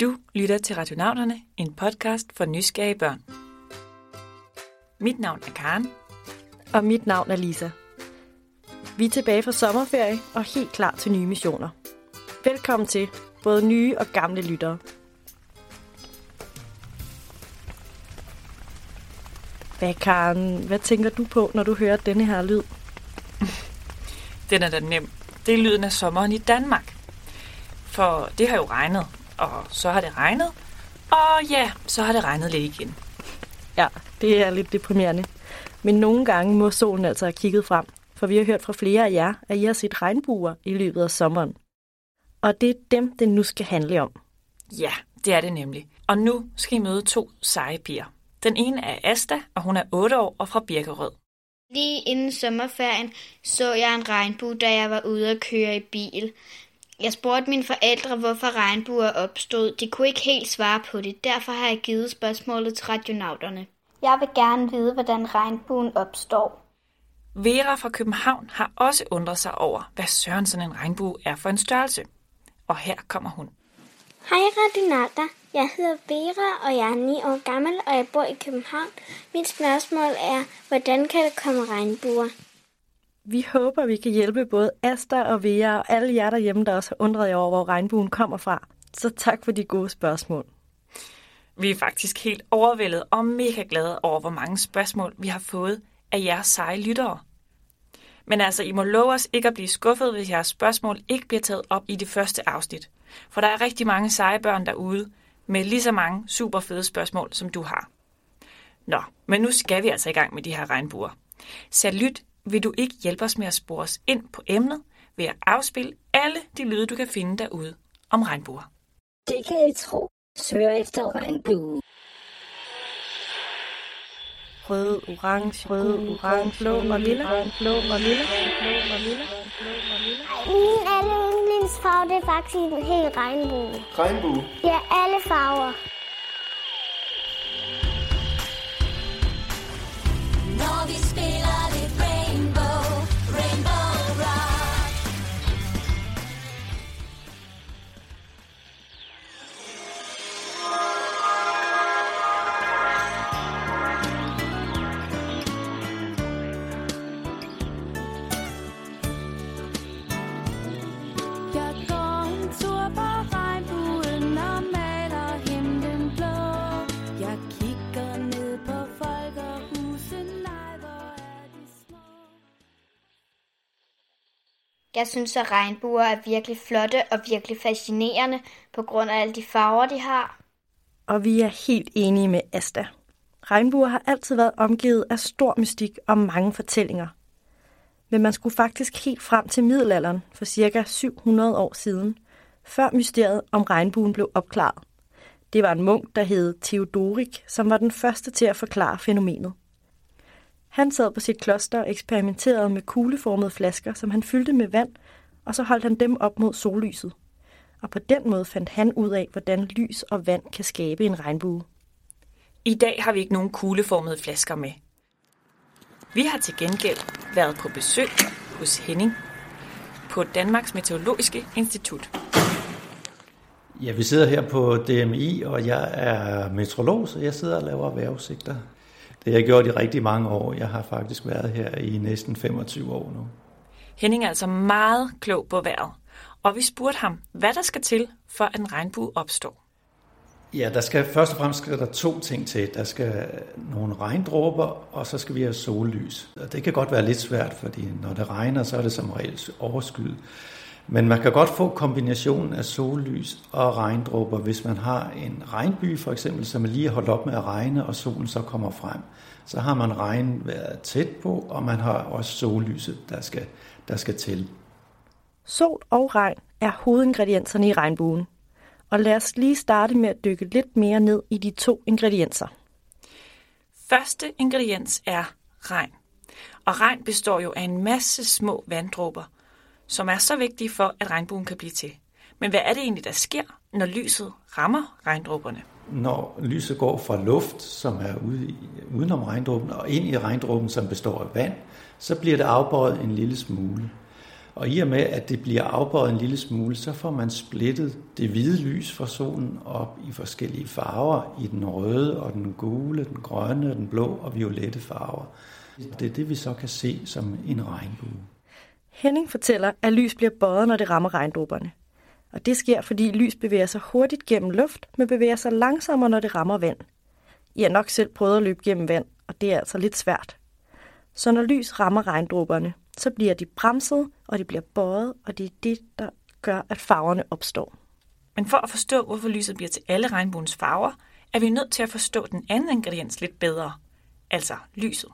Du lytter til Radionauterne, en podcast for nysgerrige børn. Mit navn er Karen. Og mit navn er Lisa. Vi er tilbage fra sommerferie og helt klar til nye missioner. Velkommen til både nye og gamle lyttere. Hvad, Karen, hvad tænker du på, når du hører denne her lyd? Den er da nem. Det er lyden af sommeren i Danmark. For det har jo regnet, og så har det regnet, og ja, så har det regnet lidt igen. Ja, det er lidt deprimerende. Men nogle gange må solen altså have kigget frem, for vi har hørt fra flere af jer, at I har set regnbuer i løbet af sommeren. Og det er dem, det nu skal handle om. Ja, det er det nemlig. Og nu skal I møde to seje piger. Den ene er Asta, og hun er 8 år og fra Birkerød. Lige inden sommerferien så jeg en regnbue, da jeg var ude at køre i bil. Jeg spurgte mine forældre, hvorfor regnbuer opstod. De kunne ikke helt svare på det. Derfor har jeg givet spørgsmålet til radionauterne. Jeg vil gerne vide, hvordan regnbuen opstår. Vera fra København har også undret sig over, hvad søren sådan en regnbue er for en størrelse. Og her kommer hun. Hej radionauter. Jeg hedder Vera, og jeg er 9 år gammel, og jeg bor i København. Mit spørgsmål er, hvordan kan der komme regnbuer? Vi håber, vi kan hjælpe både Asta og Vera og alle jer derhjemme, der også har undret jer over, hvor regnbuen kommer fra. Så tak for de gode spørgsmål. Vi er faktisk helt overvældet og mega glade over, hvor mange spørgsmål vi har fået af jeres seje lyttere. Men altså, I må love os ikke at blive skuffet, hvis jeres spørgsmål ikke bliver taget op i det første afsnit. For der er rigtig mange seje børn derude, med lige så mange super fede spørgsmål, som du har. Nå, men nu skal vi altså i gang med de her regnbuer. Salut, vil du ikke hjælpe os med at spore os ind på emnet ved at afspille alle de lyde, du kan finde derude om regnbuer. Det kan I tro. Sør efter regnbue. Rød, orange, rød, orange, blå og lille, blå og lille, blå og lille. Min alle yndlingsfarve, det er faktisk en hel regnbue. Regnbue. Ja, alle farver. Når vi spiller Jeg synes, at regnbuer er virkelig flotte og virkelig fascinerende på grund af alle de farver, de har. Og vi er helt enige med Asta. Regnbuer har altid været omgivet af stor mystik og mange fortællinger. Men man skulle faktisk helt frem til middelalderen for cirka 700 år siden, før mysteriet om regnbuen blev opklaret. Det var en munk, der hed Theodorik, som var den første til at forklare fænomenet. Han sad på sit kloster og eksperimenterede med kugleformede flasker, som han fyldte med vand, og så holdt han dem op mod sollyset. Og på den måde fandt han ud af, hvordan lys og vand kan skabe en regnbue. I dag har vi ikke nogen kugleformede flasker med. Vi har til gengæld været på besøg hos Henning på Danmarks Meteorologiske Institut. Ja, vi sidder her på DMI, og jeg er metrolog, så jeg sidder og laver vejrudsigter. Det har jeg gjort i rigtig mange år. Jeg har faktisk været her i næsten 25 år nu. Henning er altså meget klog på vejret, og vi spurgte ham, hvad der skal til, for at en regnbue opstår. Ja, der skal først og fremmest skal der to ting til. Der skal nogle regndråber, og så skal vi have sollys. Og det kan godt være lidt svært, fordi når det regner, så er det som regel overskyet. Men man kan godt få kombinationen af sollys og regndråber, hvis man har en regnby for eksempel, som er lige holdt op med at regne, og solen så kommer frem. Så har man regnvejret tæt på, og man har også sollyset, der skal, der skal til. Sol og regn er hovedingredienserne i regnbuen. Og lad os lige starte med at dykke lidt mere ned i de to ingredienser. Første ingrediens er regn. Og regn består jo af en masse små vanddråber, som er så vigtige for, at regnbuen kan blive til. Men hvad er det egentlig, der sker, når lyset rammer regndråberne? Når lyset går fra luft, som er ude i, udenom regndråben, og ind i regndråben, som består af vand, så bliver det afbøjet en lille smule. Og i og med, at det bliver afbøjet en lille smule, så får man splittet det hvide lys fra solen op i forskellige farver, i den røde og den gule, den grønne, den blå og violette farver. Det er det, vi så kan se som en regnbue. Henning fortæller, at lys bliver bøjet, når det rammer regndråberne. Og det sker, fordi lys bevæger sig hurtigt gennem luft, men bevæger sig langsommere, når det rammer vand. I har nok selv prøvet at løbe gennem vand, og det er altså lidt svært. Så når lys rammer regndråberne, så bliver de bremset, og de bliver bøjet, og det er det, der gør, at farverne opstår. Men for at forstå, hvorfor lyset bliver til alle regnbuens farver, er vi nødt til at forstå den anden ingrediens lidt bedre. Altså lyset.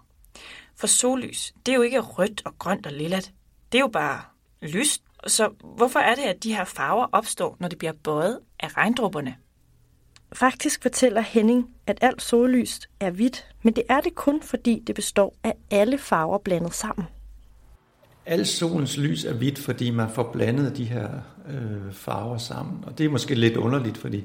For sollys, det er jo ikke rødt og grønt og lilla. Det er jo bare lyst. Så hvorfor er det, at de her farver opstår, når de bliver bøjet af regndråberne? Faktisk fortæller Henning, at alt sollys er hvidt, men det er det kun, fordi det består af alle farver blandet sammen. Al solens lys er hvidt, fordi man får blandet de her øh, farver sammen. Og det er måske lidt underligt, fordi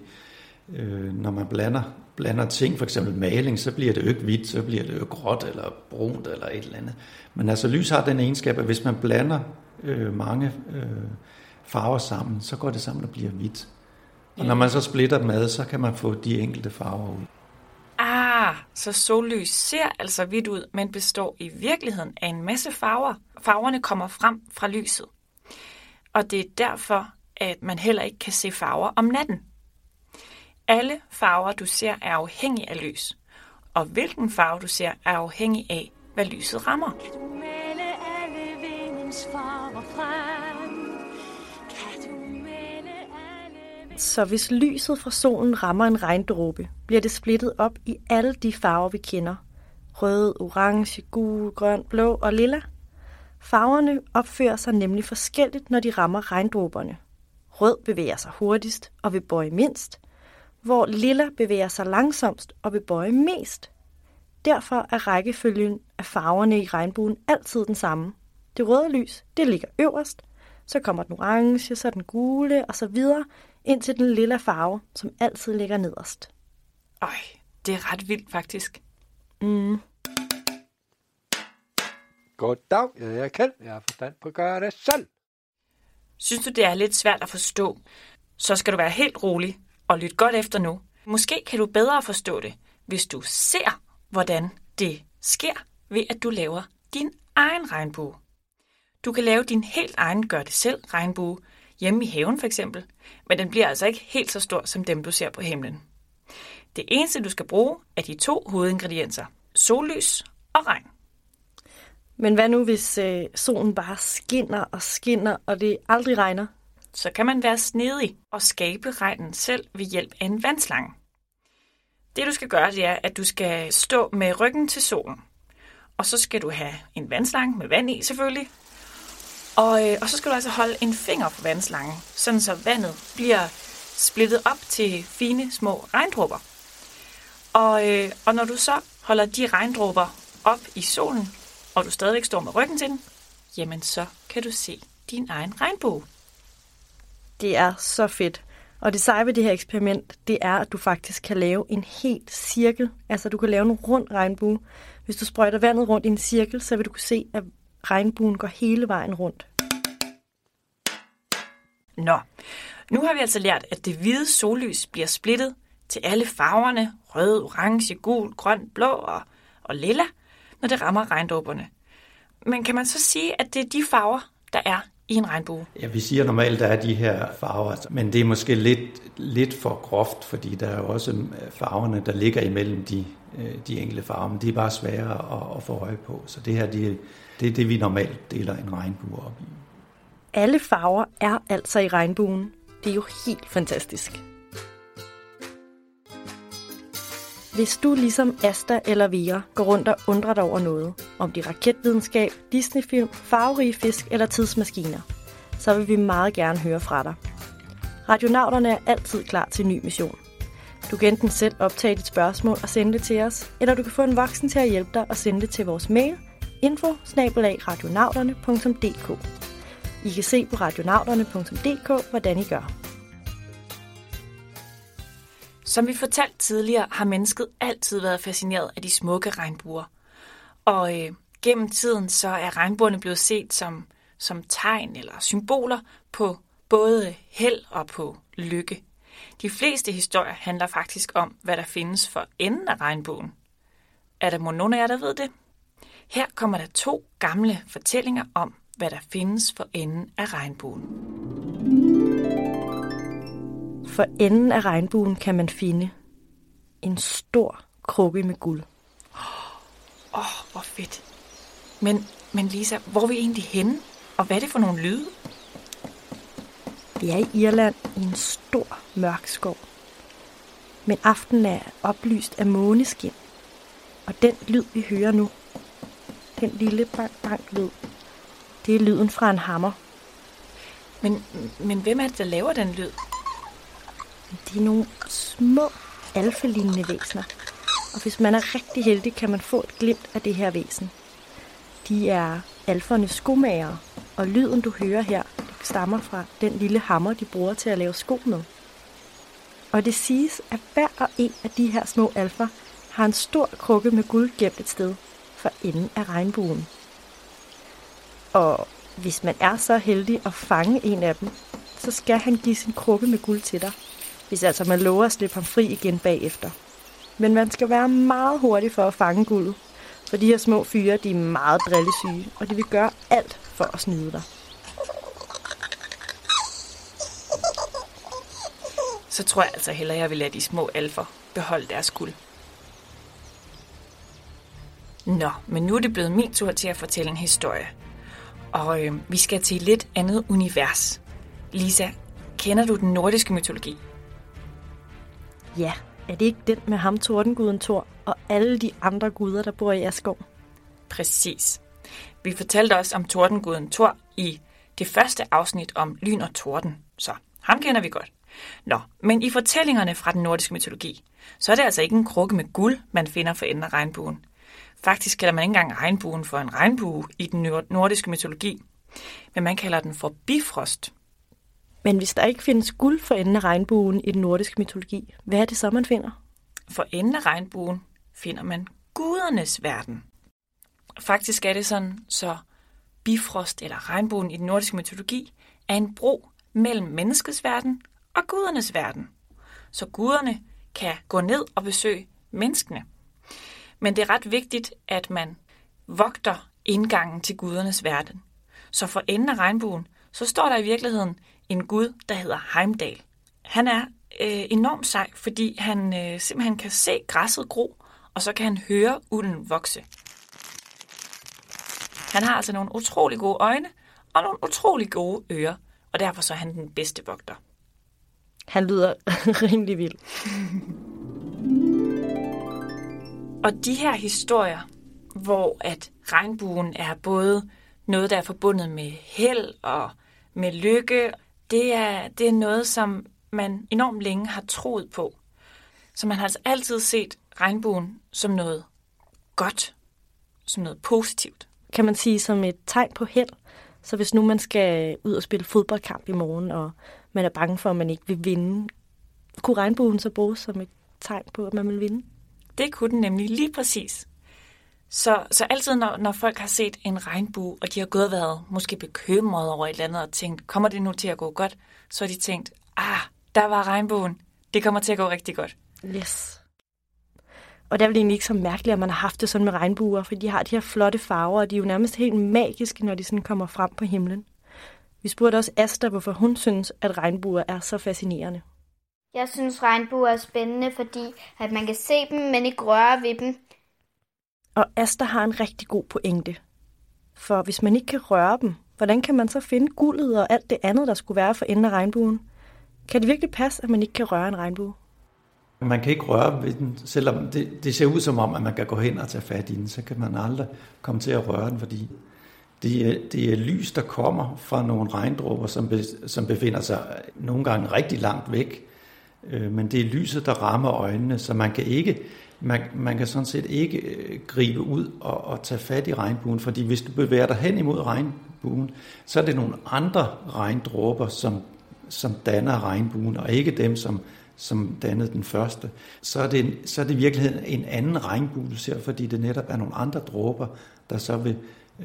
øh, når man blander, blander ting, for eksempel maling, så bliver det jo ikke hvidt, så bliver det jo gråt eller brunt eller et eller andet. Men altså lys har den egenskab, at hvis man blander øh, mange øh, farver sammen, så går det sammen og bliver hvidt. Og når man så splitter dem ad, så kan man få de enkelte farver ud. Ah, så sollys ser altså hvidt ud, men består i virkeligheden af en masse farver. Farverne kommer frem fra lyset. Og det er derfor, at man heller ikke kan se farver om natten. Alle farver, du ser, er afhængige af lys. Og hvilken farve du ser, er afhængig af, hvad lyset rammer. Du male alle vindens farver frem. Kan du male alle Så hvis lyset fra solen rammer en regndråbe, bliver det splittet op i alle de farver, vi kender. Rød, orange, gul, grøn, blå og lilla. Farverne opfører sig nemlig forskelligt, når de rammer regndråberne. Rød bevæger sig hurtigst og vil bøje mindst, hvor lilla bevæger sig langsomst og vil bøje mest. Derfor er rækkefølgen af farverne i regnbuen altid den samme. Det røde lys, det ligger øverst, så kommer den orange, så den gule og så videre, indtil den lilla farve, som altid ligger nederst. Øj, det er ret vildt faktisk. Mm. Goddag, jeg er Kjeld. Jeg har forstand på at gøre det selv. Synes du, det er lidt svært at forstå, så skal du være helt rolig og lyt godt efter nu. Måske kan du bedre forstå det, hvis du ser, hvordan det sker, ved at du laver din egen regnbue. Du kan lave din helt egen gør-det-selv regnbue hjemme i haven for eksempel, men den bliver altså ikke helt så stor som dem, du ser på himlen. Det eneste, du skal bruge, er de to hovedingredienser, sollys og regn. Men hvad nu, hvis øh, solen bare skinner og skinner, og det aldrig regner? Så kan man være snedig og skabe regnen selv ved hjælp af en vandslange. Det du skal gøre, det er, at du skal stå med ryggen til solen. Og så skal du have en vandslange med vand i selvfølgelig. Og, øh, og så skal du altså holde en finger på vandslangen, sådan så vandet bliver splittet op til fine små regndråber. Og, øh, og når du så holder de regndråber op i solen, og du stadigvæk står med ryggen til den, jamen så kan du se din egen regnbue. Det er så fedt. Og det seje ved det her eksperiment, det er, at du faktisk kan lave en helt cirkel. Altså, du kan lave en rund regnbue. Hvis du sprøjter vandet rundt i en cirkel, så vil du kunne se, at regnbuen går hele vejen rundt. Nå, nu har vi altså lært, at det hvide sollys bliver splittet til alle farverne, rød, orange, gul, grøn, blå og, og lilla, når det rammer regndråberne. Men kan man så sige, at det er de farver, der er i en regnbue? Ja, vi siger normalt, der er de her farver, men det er måske lidt, lidt for groft, fordi der er jo også øh, farverne, der ligger imellem de, øh, de enkelte farver, men de er bare svære at, at få øje på. Så det her, det, det er det, vi normalt deler en regnbue op i. Alle farver er altså i regnbuen. Det er jo helt fantastisk. Hvis du ligesom Asta eller Vera går rundt og undrer dig over noget, om det er raketvidenskab, Disneyfilm, farverige fisk eller tidsmaskiner, så vil vi meget gerne høre fra dig. Radionauterne er altid klar til en ny mission. Du kan enten selv optage dit spørgsmål og sende det til os, eller du kan få en voksen til at hjælpe dig og sende det til vores mail info I kan se på radionauterne.dk, hvordan I gør. Som vi fortalte tidligere, har mennesket altid været fascineret af de smukke regnbuer. Og øh, gennem tiden så er regnbuerne blevet set som som tegn eller symboler på både held og på lykke. De fleste historier handler faktisk om, hvad der findes for enden af regnbuen. Er der nogen af jer, der ved det? Her kommer der to gamle fortællinger om, hvad der findes for enden af regnbuen. For enden af regnbuen kan man finde en stor krukke med guld. Åh, oh, hvor fedt. Men, men Lisa, hvor er vi egentlig henne? Og hvad er det for nogle lyde? Vi er i Irland i en stor mørk skov. Men aftenen er oplyst af måneskin. Og den lyd, vi hører nu, den lille bang-bang-lyd, det er lyden fra en hammer. Men, men hvem er det, der laver den lyd? De er nogle små alfalignende væsener. Og hvis man er rigtig heldig, kan man få et glimt af det her væsen. De er alfernes skomager, og lyden du hører her, stammer fra den lille hammer, de bruger til at lave sko med. Og det siges, at hver og en af de her små alfer har en stor krukke med guld gemt et sted for enden af regnbuen. Og hvis man er så heldig at fange en af dem, så skal han give sin krukke med guld til dig, hvis altså man lover at slippe ham fri igen bagefter. Men man skal være meget hurtig for at fange guldet, for de her små fyre, de er meget drillesyge, og de vil gøre alt for at snyde dig. Så tror jeg altså hellere, jeg vil lade de små alfer beholde deres guld. Nå, men nu er det blevet min tur til at fortælle en historie. Og øh, vi skal til et lidt andet univers. Lisa, kender du den nordiske mytologi? Ja, er det ikke den med ham, tordenguden Thor, og alle de andre guder, der bor i Asgård? Præcis. Vi fortalte også om tordenguden Thor i det første afsnit om lyn og torden, så ham kender vi godt. Nå, men i fortællingerne fra den nordiske mytologi, så er det altså ikke en krukke med guld, man finder for enden af regnbuen. Faktisk kalder man ikke engang regnbuen for en regnbue i den nordiske mytologi, men man kalder den for bifrost. Men hvis der ikke findes guld for enden af regnbuen i den nordiske mytologi, hvad er det så, man finder? For enden af regnbuen finder man gudernes verden. Faktisk er det sådan, så bifrost eller regnbuen i den nordiske mytologi er en bro mellem menneskets verden og gudernes verden. Så guderne kan gå ned og besøge menneskene. Men det er ret vigtigt, at man vogter indgangen til gudernes verden. Så for enden af regnbuen, så står der i virkeligheden en gud, der hedder Heimdall. Han er øh, enormt sej, fordi han øh, simpelthen kan se græsset gro, og så kan han høre ulden vokse. Han har altså nogle utrolig gode øjne og nogle utrolig gode ører, og derfor så er han den bedste vogter. Han lyder rimelig vild. Og de her historier, hvor at regnbuen er både noget, der er forbundet med held og med lykke, det er, det er noget, som man enormt længe har troet på. Så man har altså altid set regnbuen som noget godt, som noget positivt. Kan man sige som et tegn på held. Så hvis nu man skal ud og spille fodboldkamp i morgen, og man er bange for, at man ikke vil vinde, kunne regnbuen så bruges som et tegn på, at man vil vinde? Det kunne den nemlig lige præcis. Så, så altid, når, når folk har set en regnbue, og de har gået og været måske bekymrede over et eller andet, og tænkt, kommer det nu til at gå godt? Så har de tænkt, ah, der var regnbuen. Det kommer til at gå rigtig godt. Yes. Og det er vel egentlig ikke så mærkeligt, at man har haft det sådan med regnbuer, for de har de her flotte farver, og de er jo nærmest helt magiske, når de sådan kommer frem på himlen. Vi spurgte også Asta, hvorfor hun synes, at regnbuer er så fascinerende. Jeg synes, regnbuer er spændende, fordi at man kan se dem, men ikke røre ved dem. Og Asta har en rigtig god pointe. For hvis man ikke kan røre dem, hvordan kan man så finde guldet og alt det andet, der skulle være for enden af regnbuen? Kan det virkelig passe, at man ikke kan røre en regnbue? Man kan ikke røre ved den, selvom det, det ser ud som om, at man kan gå hen og tage fat i den, så kan man aldrig komme til at røre den, fordi det er, det er lys, der kommer fra nogle regndråber, som, be, som befinder sig nogle gange rigtig langt væk. Øh, men det er lyset, der rammer øjnene, så man kan ikke, man, man kan sådan set ikke øh, gribe ud og, og tage fat i regnbuen, fordi hvis du bevæger dig hen imod regnbuen, så er det nogle andre regndråber, som, som danner regnbuen, og ikke dem, som, som dannede den første. Så er, det, så er det i virkeligheden en anden regnbue, du ser, fordi det netop er nogle andre dråber, der så vil,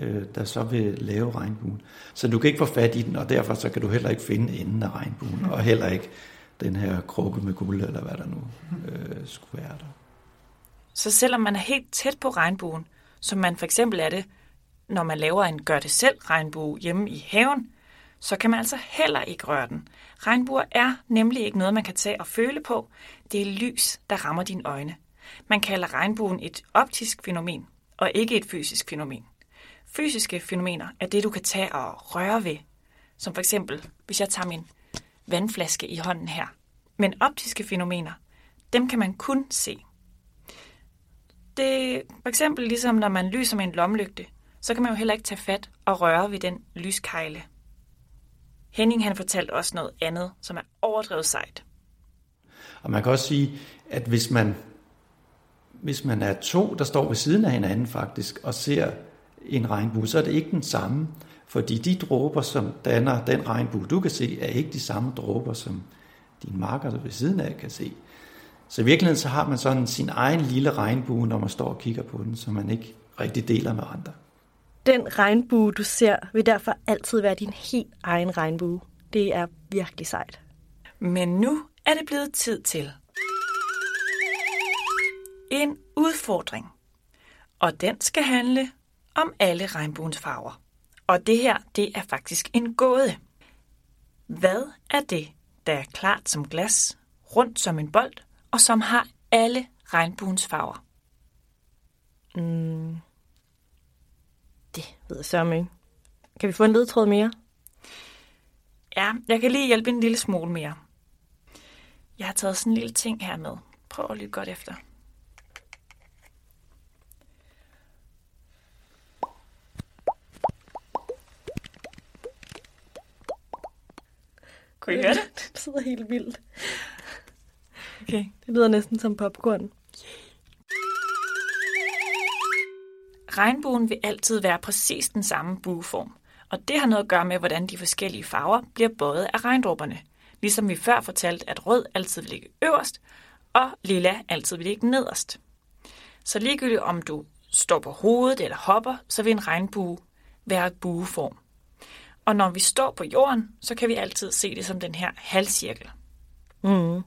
øh, der så vil lave regnbuen. Så du kan ikke få fat i den, og derfor så kan du heller ikke finde enden af regnbuen, og heller ikke den her krukke med guld, eller hvad der nu øh, skulle være der. Så selvom man er helt tæt på regnbuen, som man for eksempel er det, når man laver en gør-det-selv regnbue hjemme i haven, så kan man altså heller ikke røre den. Regnbuer er nemlig ikke noget, man kan tage og føle på. Det er lys, der rammer dine øjne. Man kalder regnbuen et optisk fænomen, og ikke et fysisk fænomen. Fysiske fænomener er det, du kan tage og røre ved. Som for eksempel, hvis jeg tager min vandflaske i hånden her. Men optiske fænomener, dem kan man kun se. Det for eksempel ligesom, når man lyser med en lomlygte, så kan man jo heller ikke tage fat og røre ved den lyskejle. Henning han fortalte også noget andet, som er overdrevet sejt. Og man kan også sige, at hvis man, hvis man er to, der står ved siden af hinanden faktisk, og ser en regnbue, så er det ikke den samme. Fordi de dråber, som danner den regnbue, du kan se, er ikke de samme dråber, som din marker ved siden af kan se. Så i virkeligheden så har man sådan sin egen lille regnbue, når man står og kigger på den, som man ikke rigtig deler med andre. Den regnbue, du ser, vil derfor altid være din helt egen regnbue. Det er virkelig sejt. Men nu er det blevet tid til en udfordring. Og den skal handle om alle regnbuens farver. Og det her, det er faktisk en gåde. Hvad er det, der er klart som glas, rundt som en bold, og som har alle regnbuens farver? Mm. Det ved jeg sørme ikke. Kan vi få en ledtråd mere? Ja, jeg kan lige hjælpe en lille smule mere. Jeg har taget sådan en lille ting her med. Prøv at lytte godt efter. Kunne I høre det? Det sidder helt vildt. Okay. Det lyder næsten som popcorn. Regnbuen vil altid være præcis den samme bueform, og det har noget at gøre med, hvordan de forskellige farver bliver bøjet af regndråberne. Ligesom vi før fortalte, at rød altid vil ligge øverst, og lilla altid vil ligge nederst. Så ligegyldigt om du står på hovedet eller hopper, så vil en regnbue være bueform. Og når vi står på jorden, så kan vi altid se det som den her halvcirkel. Mm.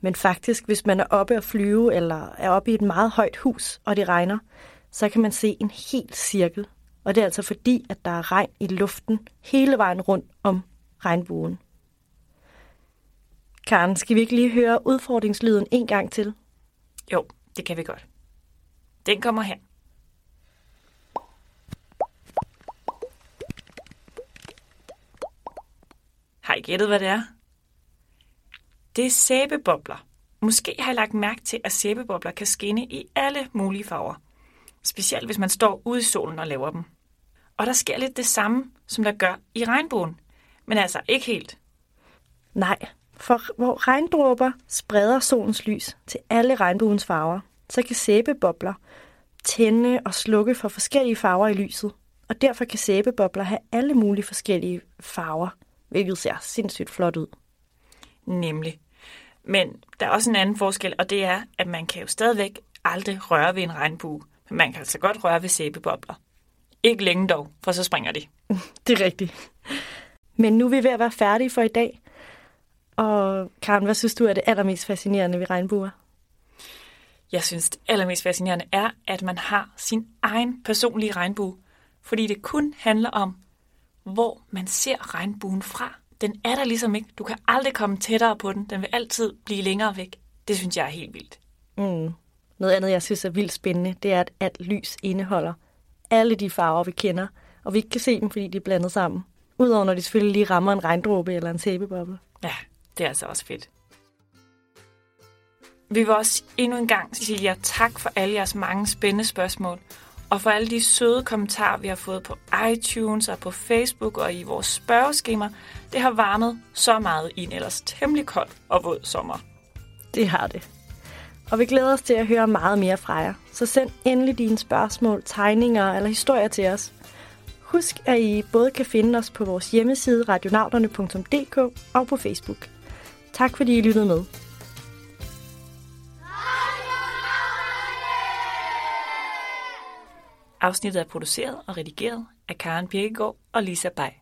Men faktisk, hvis man er oppe at flyve, eller er oppe i et meget højt hus, og det regner, så kan man se en hel cirkel. Og det er altså fordi, at der er regn i luften hele vejen rundt om regnbuen. Karen, skal vi ikke lige høre udfordringslyden en gang til? Jo, det kan vi godt. Den kommer her. Har I gættet, hvad det er? Det er sæbebobler. Måske har I lagt mærke til, at sæbebobler kan skinne i alle mulige farver. Specielt hvis man står ude i solen og laver dem. Og der sker lidt det samme, som der gør i regnbuen. Men altså ikke helt. Nej, for hvor regndråber spreder solens lys til alle regnbuens farver, så kan sæbebobler tænde og slukke for forskellige farver i lyset. Og derfor kan sæbebobler have alle mulige forskellige farver, hvilket ser sindssygt flot ud. Nemlig. Men der er også en anden forskel, og det er, at man kan jo stadigvæk aldrig røre ved en regnbue. Men man kan altså godt røre ved sæbebobler. Ikke længe dog, for så springer de. Det er rigtigt. Men nu er vi ved at være færdige for i dag. Og Karen, hvad synes du er det allermest fascinerende ved regnbuer? Jeg synes, det allermest fascinerende er, at man har sin egen personlige regnbue. Fordi det kun handler om, hvor man ser regnbuen fra. Den er der ligesom ikke. Du kan aldrig komme tættere på den. Den vil altid blive længere væk. Det synes jeg er helt vildt. Mm. Noget andet, jeg synes er vildt spændende, det er, at alt lys indeholder alle de farver, vi kender, og vi ikke kan se dem, fordi de er blandet sammen. Udover når de selvfølgelig lige rammer en regndråbe eller en sæbeboble. Ja, det er altså også fedt. Vi vil også endnu en gang sige jer tak for alle jeres mange spændende spørgsmål, og for alle de søde kommentarer, vi har fået på iTunes og på Facebook og i vores spørgeskema. Det har varmet så meget i en ellers temmelig kold og våd sommer. Det har det. Og vi glæder os til at høre meget mere fra jer. Så send endelig dine spørgsmål, tegninger eller historier til os. Husk, at I både kan finde os på vores hjemmeside radionauterne.dk og på Facebook. Tak fordi I lyttede med. Afsnittet er produceret og redigeret af Karen Birkegaard og Lisa Bay.